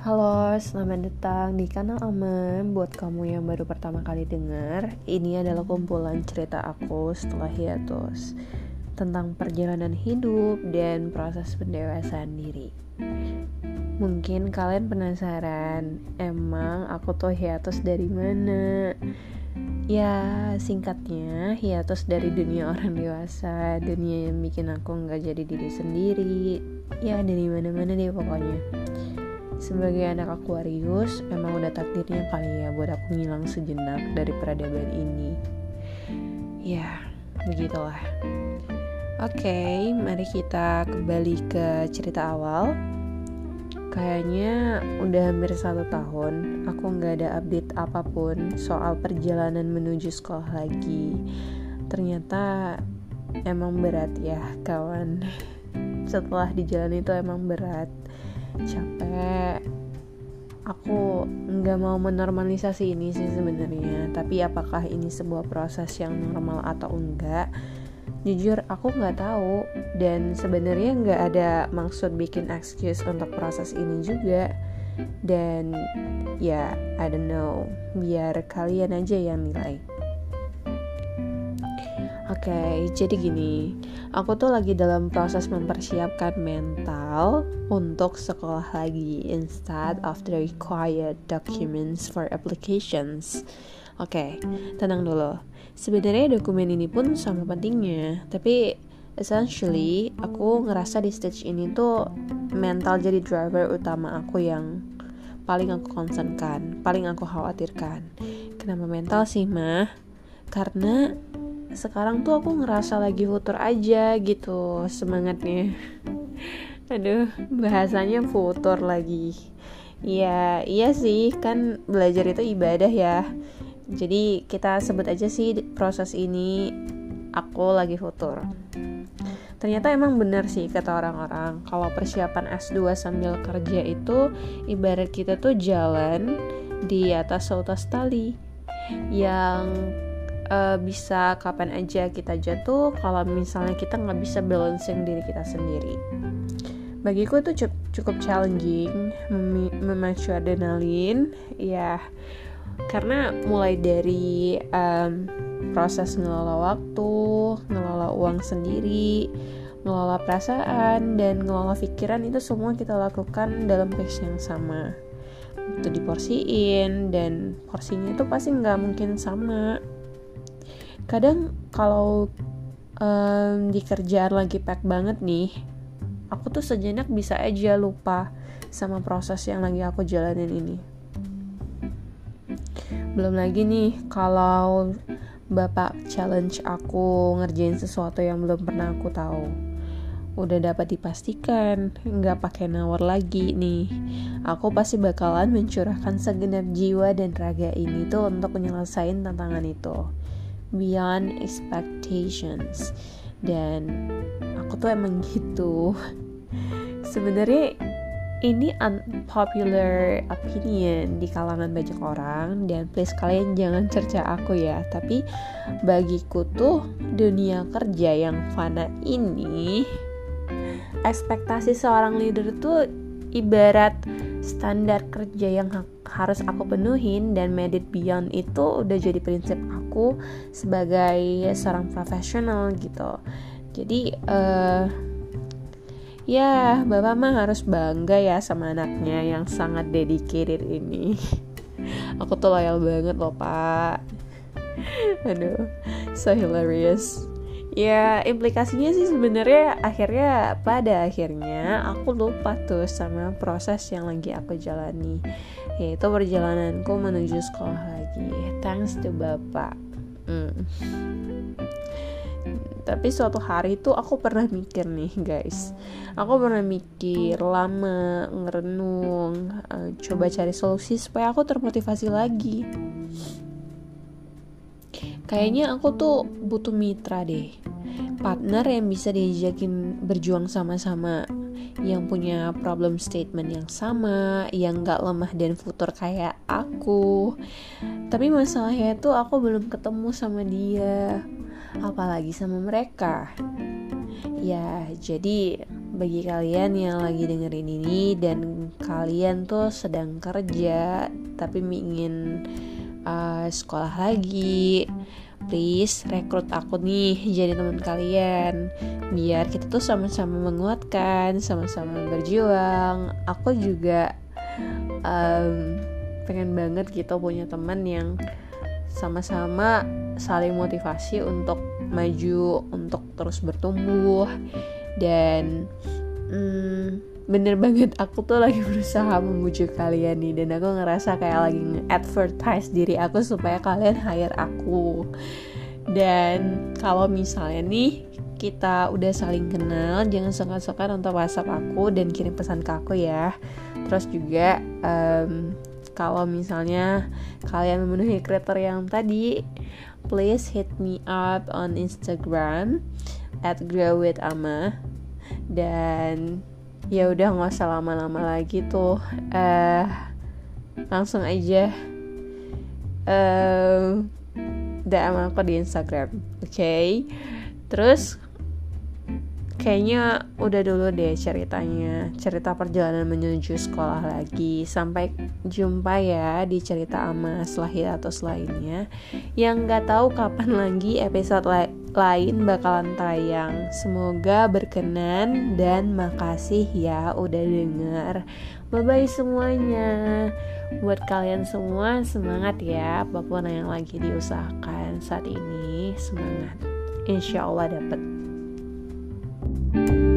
Halo, selamat datang di kanal Aman. Buat kamu yang baru pertama kali dengar Ini adalah kumpulan cerita aku setelah hiatus Tentang perjalanan hidup dan proses pendewasaan diri. Mungkin kalian penasaran Emang aku tuh hiatus dari mana? Ya singkatnya hiatus dari dunia orang dewasa Dunia yang bikin aku nggak jadi diri sendiri. Ya dari mana-mana deh pokoknya sebagai anak Aquarius, emang udah takdirnya kali ya buat aku ngilang sejenak dari peradaban ini. Ya, begitulah. Oke, okay, mari kita kembali ke cerita awal. Kayaknya udah hampir satu tahun aku nggak ada update apa pun soal perjalanan menuju sekolah lagi. Ternyata emang berat ya kawan. Setelah di jalan itu emang berat capek. Aku nggak mau menormalisasi ini sih sebenarnya tapi apakah ini sebuah proses yang normal atau enggak? Jujur aku nggak tahu. Dan sebenarnya nggak ada maksud bikin excuse untuk proses ini juga. Dan ya I don't know. Biar kalian aja yang nilai Oke, okay, jadi gini, aku tuh lagi dalam proses mempersiapkan mental untuk sekolah lagi instead of the required documents for applications. Oke, okay, tenang dulu. Sebenarnya dokumen ini pun sama pentingnya, tapi essentially aku ngerasa di stage ini tuh mental jadi driver utama aku yang paling aku concernkan, paling aku khawatirkan. Kenapa mental sih, mah? Karena sekarang tuh aku ngerasa lagi futur aja gitu semangatnya. Aduh bahasanya futur lagi. Ya iya sih kan belajar itu ibadah ya. Jadi kita sebut aja sih proses ini aku lagi futur. Ternyata emang benar sih kata orang-orang. Kalau persiapan S2 sambil kerja itu ibarat kita tuh jalan di atas seutas tali yang uh, bisa kapan aja kita jatuh kalau misalnya kita nggak bisa balancing diri kita sendiri. Bagiku itu cukup, cukup challenging mem memacu adrenalin ya. Karena mulai dari um, proses ngelola waktu ngelola uang sendiri ngelola perasaan dan ngelola pikiran itu semua kita lakukan dalam pace yang sama. Itu diporsiin dan porsinya itu pasti nggak mungkin sama kadang kalau um, di kerjaan lagi pack banget nih aku tuh sejenak bisa aja lupa sama proses yang lagi aku jalanin ini. Belum lagi nih kalau bapak challenge aku ngerjain sesuatu yang belum pernah aku tahu. Udah dapat dipastikan nggak pakai nawar lagi nih. Aku pasti bakalan mencurahkan segenap jiwa dan raga ini tuh untuk menyelesaikan tantangan itu beyond expectations. Dan aku tuh emang gitu. Sebenarnya ini unpopular opinion di kalangan banyak orang. Dan please kalian jangan cerca aku ya. Tapi bagiku tuh dunia kerja yang fana ini ekspektasi seorang leader tuh ibarat standar kerja yang ha harus aku penuhin dan made it beyond itu udah jadi prinsip aku sebagai seorang profesional gitu. Jadi uh, ya bapak mah harus bangga ya sama anaknya yang sangat dedicated ini. Aku tuh loyal banget loh pak. Aduh so hilarious ya implikasinya sih sebenarnya akhirnya pada akhirnya aku lupa tuh sama proses yang lagi aku jalani yaitu perjalananku menuju sekolah lagi. Thanks to bapak. Hmm. tapi suatu hari tuh aku pernah mikir nih guys. Aku pernah mikir lama ngerenung uh, coba cari solusi supaya aku termotivasi lagi kayaknya aku tuh butuh mitra deh. Partner yang bisa diajakin berjuang sama-sama yang punya problem statement yang sama yang gak lemah dan futur kayak aku. Tapi masalahnya tuh aku belum ketemu sama dia apalagi sama mereka. Ya jadi bagi kalian yang lagi dengerin ini dan kalian tuh sedang kerja tapi ingin uh, sekolah lagi. Please rekrut aku nih jadi teman kalian. Biar kita tuh sama-sama menguatkan sama-sama berjuang. Aku juga um, pengen banget gitu punya teman yang sama-sama saling motivasi untuk maju untuk terus bertumbuh dan bener banget aku tuh lagi berusaha membujuk kalian nih dan aku ngerasa kayak lagi nge-advertise diri aku supaya kalian hire aku. Dan kalau misalnya nih kita udah saling kenal jangan sungkan-sungkan untuk whatsapp aku dan kirim pesan ke aku ya. Terus juga um, kalau misalnya kalian memenuhi kriteria yang tadi please hit me up on Instagram at grow with ama dan ya udah nggak usah lama-lama lagi tuh uh, langsung aja uh, DM aku di Instagram oke okay? terus kayaknya udah dulu deh ceritanya. Cerita perjalanan menuju sekolah lagi. Sampai jumpa ya di cerita ama lahir atau lainnya yang nggak tahu kapan lagi episode la lain bakalan tayang. Semoga berkenan dan makasih ya udah denger. Bye bye semuanya. Buat kalian semua semangat ya. Apa pun yang lagi diusahakan saat ini semangat. Insya Allah dapet you